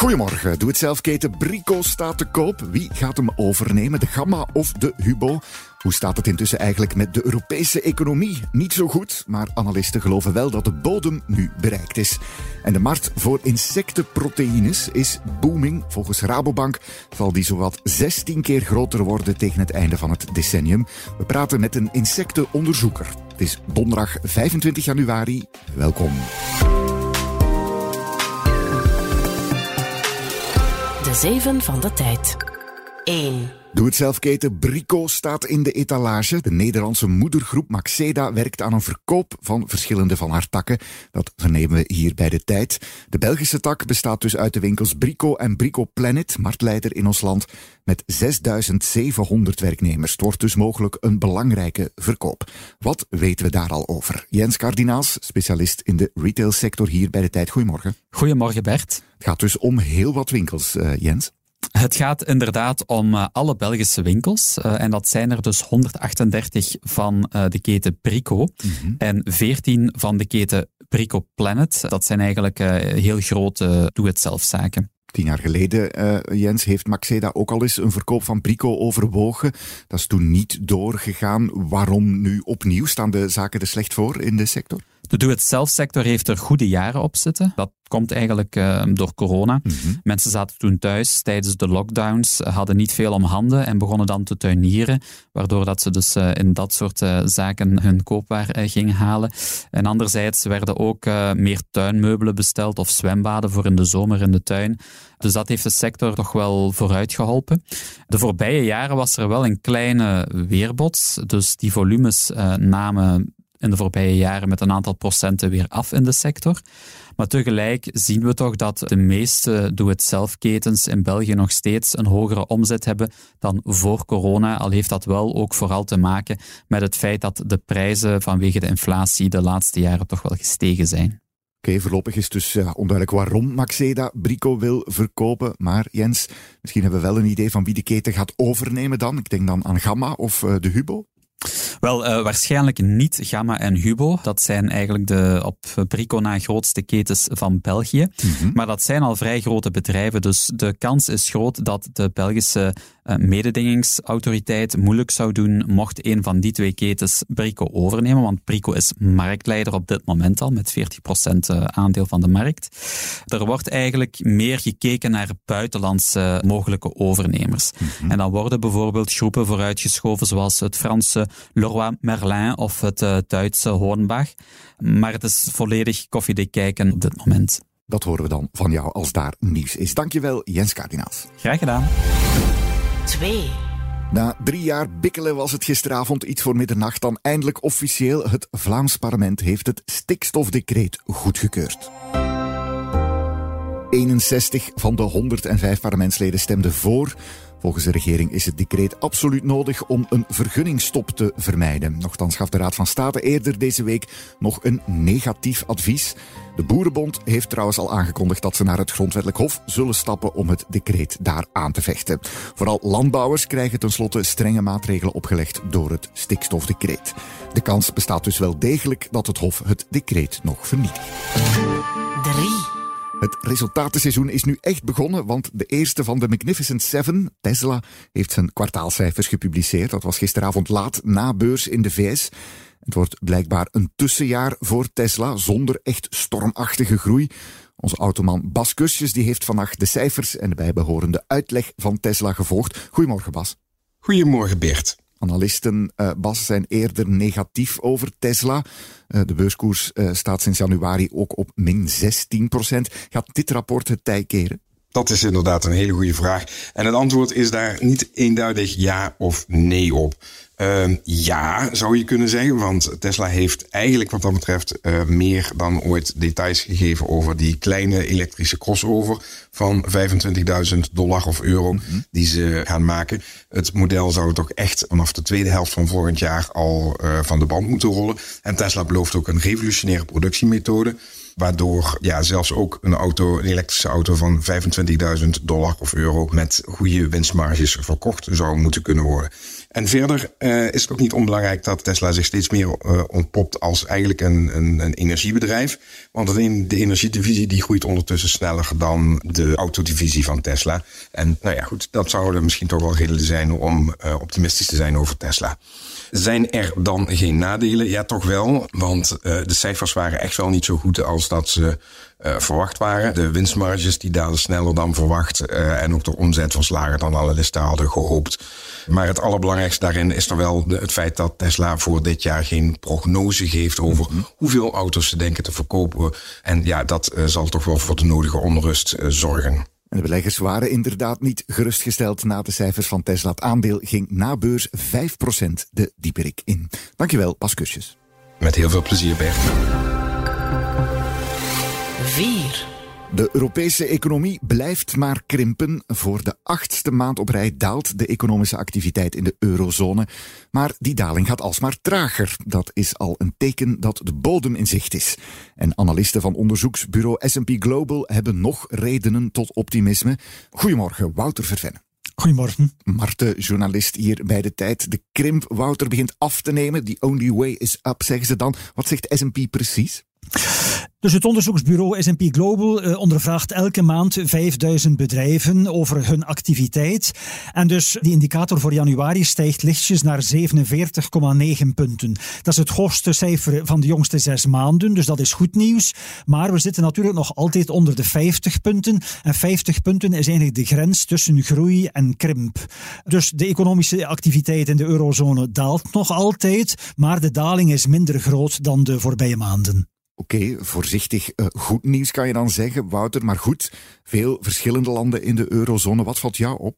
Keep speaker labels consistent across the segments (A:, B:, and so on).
A: Goedemorgen. Doe het zelf keten Brico staat te koop. Wie gaat hem overnemen? De Gamma of de Hubo? Hoe staat het intussen eigenlijk met de Europese economie? Niet zo goed, maar analisten geloven wel dat de bodem nu bereikt is. En de markt voor insectenproteïnes is booming. Volgens Rabobank zal die zowat 16 keer groter worden tegen het einde van het decennium. We praten met een insectenonderzoeker. Het is donderdag 25 januari. Welkom.
B: De Zeven van de Tijd. 1.
A: Doe het zelf keten Brico staat in de etalage. De Nederlandse moedergroep Maxeda werkt aan een verkoop van verschillende van haar takken. Dat vernemen we hier bij de tijd. De Belgische tak bestaat dus uit de winkels Brico en Brico Planet, marktleider in ons land, met 6700 werknemers. Het wordt dus mogelijk een belangrijke verkoop. Wat weten we daar al over? Jens Kardinaals, specialist in de retailsector hier bij de tijd. Goedemorgen.
C: Goedemorgen Bert.
A: Het gaat dus om heel wat winkels, uh, Jens.
C: Het gaat inderdaad om uh, alle Belgische winkels. Uh, en dat zijn er dus 138 van uh, de keten Brico mm -hmm. en 14 van de keten Brico Planet. Dat zijn eigenlijk heel grote doe-het-zelf-zaken.
A: Tien jaar geleden, uh, Jens, heeft Maxeda ook al eens een verkoop van Brico overwogen. Dat is toen niet doorgegaan. Waarom nu opnieuw? Staan de zaken er slecht voor in de sector?
C: De doe-het-zelf-sector heeft er goede jaren op zitten. Dat komt eigenlijk uh, door corona. Mm -hmm. Mensen zaten toen thuis tijdens de lockdowns, hadden niet veel om handen en begonnen dan te tuinieren, waardoor dat ze dus uh, in dat soort uh, zaken hun koopwaar gingen halen. En anderzijds werden ook meer tuinmeubelen besteld of zwembaden voor in de zomer in de tuin. Dus dat heeft de sector toch wel vooruit geholpen. De voorbije jaren was er wel een kleine weerbots, dus die volumes namen in de voorbije jaren met een aantal procenten weer af in de sector. Maar tegelijk zien we toch dat de meeste doe-het-zelf-ketens in België nog steeds een hogere omzet hebben dan voor corona. Al heeft dat wel ook vooral te maken met het feit dat de prijzen vanwege de inflatie de laatste jaren toch wel gestegen zijn.
A: Oké, voorlopig is dus onduidelijk waarom Maxeda Brico wil verkopen. Maar Jens, misschien hebben we wel een idee van wie de keten gaat overnemen dan. Ik denk dan aan Gamma of uh, de Hubo.
C: Wel, uh, waarschijnlijk niet Gamma en Hubo. Dat zijn eigenlijk de op Brico na grootste ketens van België. Mm -hmm. Maar dat zijn al vrij grote bedrijven, dus de kans is groot dat de Belgische uh, mededingingsautoriteit moeilijk zou doen mocht een van die twee ketens Brico overnemen. Want Brico is marktleider op dit moment al met 40% aandeel van de markt. Er wordt eigenlijk meer gekeken naar buitenlandse mogelijke overnemers. Mm -hmm. En dan worden bijvoorbeeld groepen vooruitgeschoven zoals het Franse Leroy Merlin of het uh, Duitse Hornbach. Maar het is volledig koffiedik kijken op dit moment.
A: Dat horen we dan van jou als daar nieuws is. Dankjewel, Jens Kardinaals.
C: Graag gedaan.
B: 2.
A: Na drie jaar bikkelen was het gisteravond iets voor middernacht dan eindelijk officieel. Het Vlaams parlement heeft het stikstofdecreet goedgekeurd. 61 van de 105 parlementsleden stemden voor. Volgens de regering is het decreet absoluut nodig om een vergunningstop te vermijden. Nochtans gaf de Raad van State eerder deze week nog een negatief advies. De Boerenbond heeft trouwens al aangekondigd dat ze naar het Grondwettelijk Hof zullen stappen om het decreet daar aan te vechten. Vooral landbouwers krijgen tenslotte strenge maatregelen opgelegd door het stikstofdecreet. De kans bestaat dus wel degelijk dat het Hof het decreet nog vernietigt.
B: 3.
A: Het resultatenseizoen is nu echt begonnen, want de eerste van de Magnificent Seven, Tesla, heeft zijn kwartaalcijfers gepubliceerd. Dat was gisteravond laat na beurs in de VS. Het wordt blijkbaar een tussenjaar voor Tesla, zonder echt stormachtige groei. Onze automan Bas Kusjes die heeft vannacht de cijfers en de bijbehorende uitleg van Tesla gevolgd. Goedemorgen Bas.
D: Goedemorgen Bert.
A: Analisten, uh, Bas, zijn eerder negatief over Tesla. Uh, de beurskoers uh, staat sinds januari ook op min 16 procent. Gaat dit rapport het tij keren?
D: Dat is inderdaad een hele goede vraag. En het antwoord is daar niet eenduidig ja of nee op. Ehm, ja, zou je kunnen zeggen. Want Tesla heeft eigenlijk wat dat betreft uh, meer dan ooit details gegeven over die kleine elektrische crossover van 25.000 dollar of euro mhm. die ze gaan maken. Het model zou toch echt vanaf de tweede helft van volgend jaar al uh, van de band moeten rollen. En Tesla belooft ook een revolutionaire productiemethode. Waardoor ja, zelfs ook een auto, een elektrische auto van 25.000 dollar of euro met goede winstmarges verkocht zou moeten kunnen worden. En verder uh, is het ook niet onbelangrijk dat Tesla zich steeds meer uh, ontpopt als eigenlijk een, een, een energiebedrijf. Want de energiedivisie die groeit ondertussen sneller dan de autodivisie van Tesla. En nou ja, goed, dat zouden misschien toch wel redenen zijn om uh, optimistisch te zijn over Tesla. Zijn er dan geen nadelen? Ja, toch wel. Want de cijfers waren echt wel niet zo goed als dat ze uh, verwacht waren. De winstmarges die dalen sneller dan verwacht. Uh, en ook de omzet was lager dan analisten hadden gehoopt. Maar het allerbelangrijkste daarin is er wel de, het feit dat Tesla voor dit jaar geen prognose geeft over mm -hmm. hoeveel auto's ze denken te verkopen. En ja, dat uh, zal toch wel voor de nodige onrust zorgen.
A: En de beleggers waren inderdaad niet gerustgesteld na de cijfers van Tesla. Het aandeel ging na beurs 5% de dieperik in. Dankjewel, Paskusjes.
D: Met heel veel plezier, Bert.
A: De Europese economie blijft maar krimpen. Voor de achtste maand op rij daalt de economische activiteit in de eurozone. Maar die daling gaat alsmaar trager. Dat is al een teken dat de bodem in zicht is. En analisten van onderzoeksbureau S&P Global hebben nog redenen tot optimisme. Goedemorgen, Wouter Vervenne.
E: Goedemorgen.
A: Marten, journalist hier bij de tijd. De krimp, Wouter, begint af te nemen. The only way is up, zeggen ze dan. Wat zegt S&P precies?
E: Dus het onderzoeksbureau S&P Global uh, ondervraagt elke maand 5000 bedrijven over hun activiteit. En dus die indicator voor januari stijgt lichtjes naar 47,9 punten. Dat is het hoogste cijfer van de jongste zes maanden, dus dat is goed nieuws. Maar we zitten natuurlijk nog altijd onder de 50 punten. En 50 punten is eigenlijk de grens tussen groei en krimp. Dus de economische activiteit in de eurozone daalt nog altijd, maar de daling is minder groot dan de voorbije maanden.
A: Oké, voorzichtig uh, goed nieuws kan je dan zeggen, Wouter. Maar goed, veel verschillende landen in de eurozone. Wat valt jou op?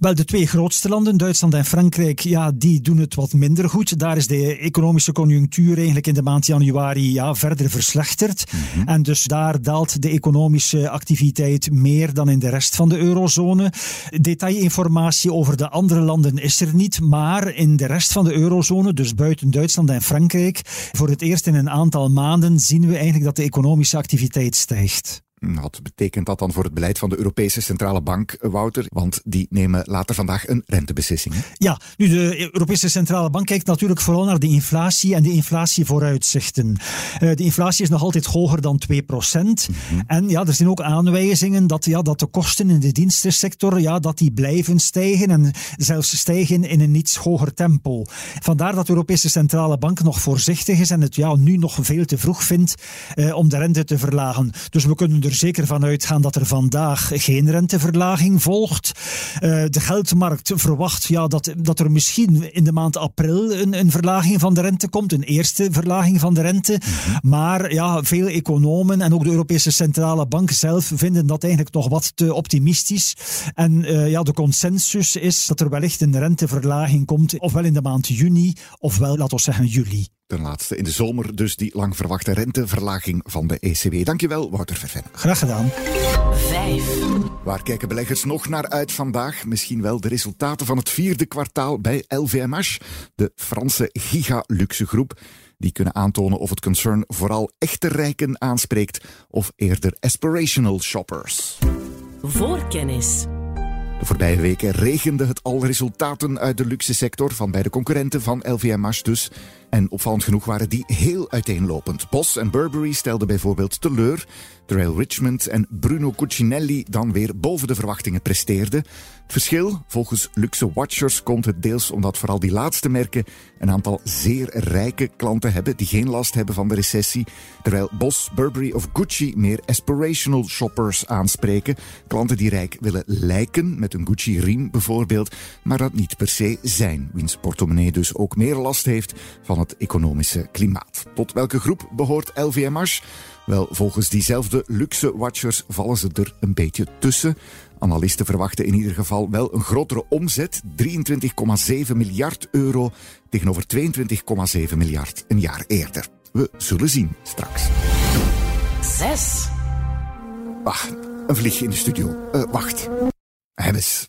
E: Wel, de twee grootste landen, Duitsland en Frankrijk, ja, die doen het wat minder goed. Daar is de economische conjunctuur eigenlijk in de maand januari ja, verder verslechterd. Mm -hmm. En dus daar daalt de economische activiteit meer dan in de rest van de eurozone. Detailinformatie over de andere landen is er niet, maar in de rest van de eurozone, dus buiten Duitsland en Frankrijk, voor het eerst in een aantal maanden zien we eigenlijk dat de economische activiteit stijgt.
A: Wat betekent dat dan voor het beleid van de Europese Centrale Bank, Wouter? Want die nemen later vandaag een rentebeslissing. Hè?
E: Ja, nu de Europese Centrale Bank kijkt natuurlijk vooral naar de inflatie en de inflatievooruitzichten. Uh, de inflatie is nog altijd hoger dan 2 procent. Mm -hmm. En ja, er zijn ook aanwijzingen dat, ja, dat de kosten in de dienstensector ja, dat die blijven stijgen en zelfs stijgen in een iets hoger tempo. Vandaar dat de Europese Centrale Bank nog voorzichtig is en het ja, nu nog veel te vroeg vindt uh, om de rente te verlagen. Dus we kunnen er zeker van uitgaan dat er vandaag geen renteverlaging volgt. Uh, de geldmarkt verwacht ja, dat, dat er misschien in de maand april een, een verlaging van de rente komt, een eerste verlaging van de rente. -hmm. Maar ja, veel economen en ook de Europese Centrale Bank zelf vinden dat eigenlijk nog wat te optimistisch. En uh, ja, de consensus is dat er wellicht een renteverlaging komt, ofwel in de maand juni, ofwel, laten we zeggen, juli.
A: Ten laatste in de zomer dus die lang verwachte renteverlaging van de ECB. Dankjewel, Wouter Verven.
E: Graag gedaan.
B: Vijf.
A: Waar kijken beleggers nog naar uit vandaag? Misschien wel de resultaten van het vierde kwartaal bij LVMH, de Franse giga-luxegroep. Die kunnen aantonen of het concern vooral echte rijken aanspreekt of eerder aspirational shoppers.
B: Voorkennis.
A: De voorbije weken regende het al resultaten uit de luxe sector van beide concurrenten van LVMH dus. En opvallend genoeg waren die heel uiteenlopend. Boss en Burberry stelden bijvoorbeeld teleur, terwijl Richmond en Bruno Cucinelli dan weer boven de verwachtingen presteerden. Het verschil, volgens luxe watchers, komt het deels omdat vooral die laatste merken een aantal zeer rijke klanten hebben die geen last hebben van de recessie, terwijl Boss, Burberry of Gucci meer aspirational shoppers aanspreken. Klanten die rijk willen lijken, met een Gucci-riem bijvoorbeeld, maar dat niet per se zijn. Wiens portemonnee dus ook meer last heeft van van het economische klimaat. Tot welke groep behoort LVMH? Wel, volgens diezelfde luxe watchers vallen ze er een beetje tussen. Analisten verwachten in ieder geval wel een grotere omzet, 23,7 miljard euro tegenover 22,7 miljard een jaar eerder. We zullen zien straks.
B: 6.
A: Wacht, een vliegje in de studio. Uh, wacht. Hebes.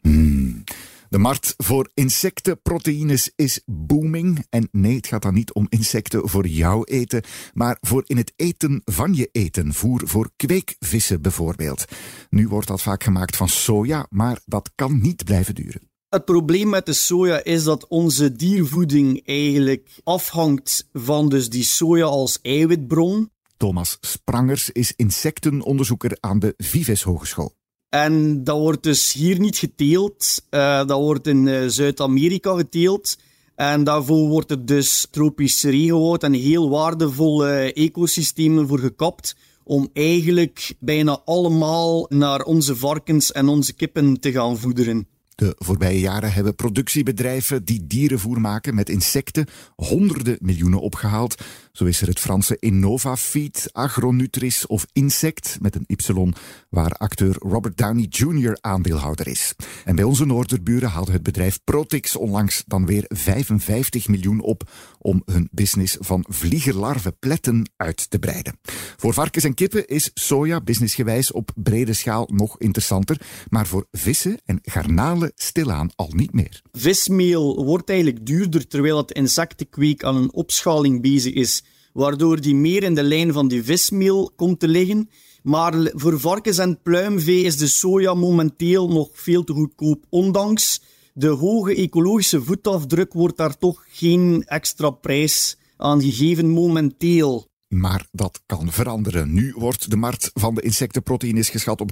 A: Hmm. De markt voor insectenproteïnes is booming. En nee, het gaat dan niet om insecten voor jouw eten, maar voor in het eten van je eten. Voer voor kweekvissen bijvoorbeeld. Nu wordt dat vaak gemaakt van soja, maar dat kan niet blijven duren.
F: Het probleem met de soja is dat onze diervoeding eigenlijk afhangt van dus die soja als eiwitbron.
A: Thomas Sprangers is insectenonderzoeker aan de Vives Hogeschool.
F: En dat wordt dus hier niet geteeld. Uh, dat wordt in uh, Zuid-Amerika geteeld. En daarvoor wordt er dus tropisch regenwoud en heel waardevolle ecosystemen voor gekapt. Om eigenlijk bijna allemaal naar onze varkens en onze kippen te gaan voederen.
A: De voorbije jaren hebben productiebedrijven die dierenvoer maken met insecten honderden miljoenen opgehaald. Zo is er het Franse Innovafeed, Agronutris of Insect met een Y, waar acteur Robert Downey Jr. aandeelhouder is. En bij onze noorderburen haalde het bedrijf Protix onlangs dan weer 55 miljoen op om hun business van vliegerlarvenpletten uit te breiden. Voor varkens en kippen is soja businessgewijs op brede schaal nog interessanter, maar voor vissen en garnalen stilaan al niet meer.
F: Vismeel wordt eigenlijk duurder terwijl het insectenkweek aan een opschaling bezig is, waardoor die meer in de lijn van die vismeel komt te liggen. Maar voor varkens en pluimvee is de soja momenteel nog veel te goedkoop, ondanks de hoge ecologische voetafdruk wordt daar toch geen extra prijs aan gegeven momenteel.
A: Maar dat kan veranderen. Nu wordt de markt van de insectenproteïnes geschat op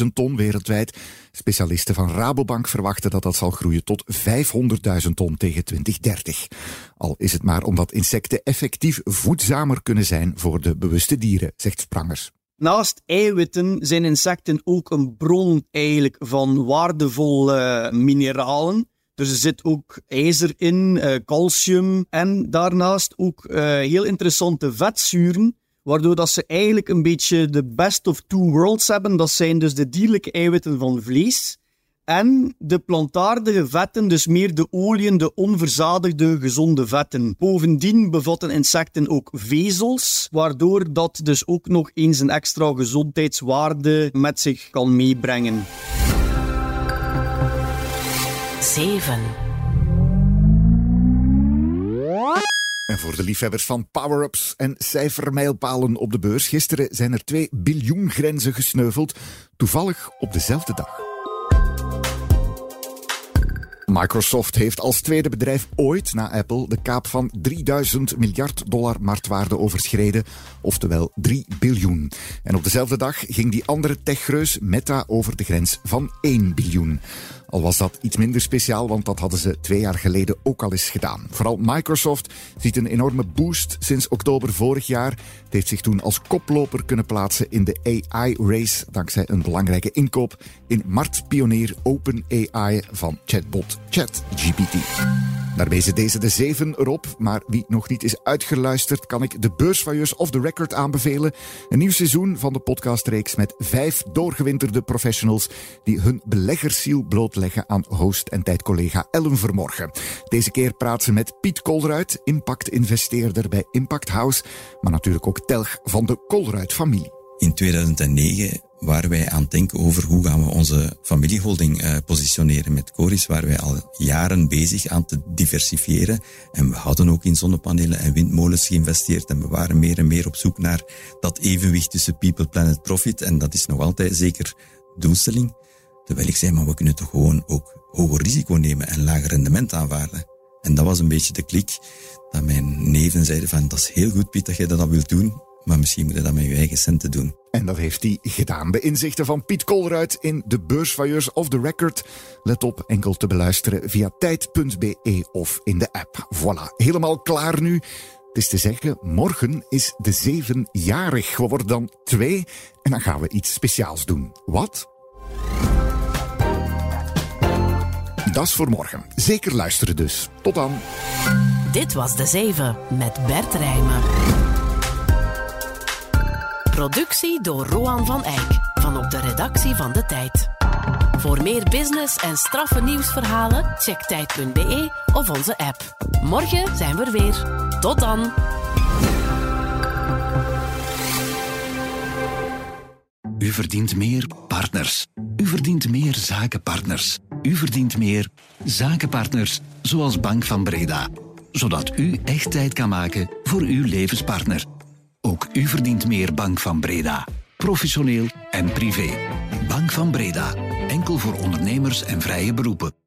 A: 30.000 ton wereldwijd. Specialisten van Rabobank verwachten dat dat zal groeien tot 500.000 ton tegen 2030. Al is het maar omdat insecten effectief voedzamer kunnen zijn voor de bewuste dieren, zegt Sprangers.
F: Naast eiwitten zijn insecten ook een bron eigenlijk van waardevolle mineralen. Dus er zit ook ijzer in, uh, calcium en daarnaast ook uh, heel interessante vetzuren, waardoor dat ze eigenlijk een beetje de best of two worlds hebben. Dat zijn dus de dierlijke eiwitten van vlees en de plantaardige vetten, dus meer de oliën, de onverzadigde gezonde vetten. Bovendien bevatten insecten ook vezels, waardoor dat dus ook nog eens een extra gezondheidswaarde met zich kan meebrengen.
B: 7.
A: En voor de liefhebbers van power-ups en cijfermijlpalen op de beurs, gisteren zijn er twee biljoen grenzen gesneuveld, toevallig op dezelfde dag. Microsoft heeft als tweede bedrijf ooit na Apple de kaap van 3000 miljard dollar marktwaarde overschreden, oftewel 3 biljoen. En op dezelfde dag ging die andere techreus Meta over de grens van 1 biljoen. Al was dat iets minder speciaal, want dat hadden ze twee jaar geleden ook al eens gedaan. Vooral Microsoft ziet een enorme boost sinds oktober vorig jaar. Het heeft zich toen als koploper kunnen plaatsen in de AI-race, dankzij een belangrijke inkoop in marktpionier OpenAI van chatbot ChatGPT. Daarmee zit deze de 7 erop, maar wie nog niet is uitgeluisterd, kan ik de beursvailleurs of the record aanbevelen. Een nieuw seizoen van de podcastreeks met vijf doorgewinterde professionals die hun beleggersziel blootleggen aan host en tijdcollega Ellen Vermorgen. Deze keer praat ze met Piet Kolruit, impact-investeerder bij Impact House, maar natuurlijk ook Telg van de Kolruit-familie.
G: In 2009 waar wij aan denken over hoe gaan we onze familieholding uh, positioneren. Met Coris waren wij al jaren bezig aan te diversifiëren. En we hadden ook in zonnepanelen en windmolens geïnvesteerd. En we waren meer en meer op zoek naar dat evenwicht tussen people, planet, profit. En dat is nog altijd zeker doelstelling. Terwijl ik zei, maar we kunnen toch gewoon ook hoger risico nemen en lager rendement aanvaarden. En dat was een beetje de klik dat mijn neven zeiden van, dat is heel goed Piet dat jij dat wilt doen, maar misschien moet je dat met je eigen centen doen.
A: En dat heeft hij gedaan. De inzichten van Piet Kolruit in de Beursvailleurs of the Record. Let op, enkel te beluisteren via tijd.be of in de app. Voilà, helemaal klaar nu. Het is te zeggen, morgen is de zevenjarig. We worden dan twee en dan gaan we iets speciaals doen. Wat? Dat is voor morgen. Zeker luisteren dus. Tot dan.
B: Dit was De Zeven met Bert Rijmen. Productie door Roan van Eyck van op de redactie van De Tijd. Voor meer business en straffe nieuwsverhalen check tijd.be of onze app. Morgen zijn we er weer. Tot dan.
H: U verdient meer partners. U verdient meer zakenpartners. U verdient meer zakenpartners zoals Bank van Breda. Zodat u echt tijd kan maken voor uw levenspartner. Ook u verdient meer Bank van Breda. Professioneel en privé. Bank van Breda. Enkel voor ondernemers en vrije beroepen.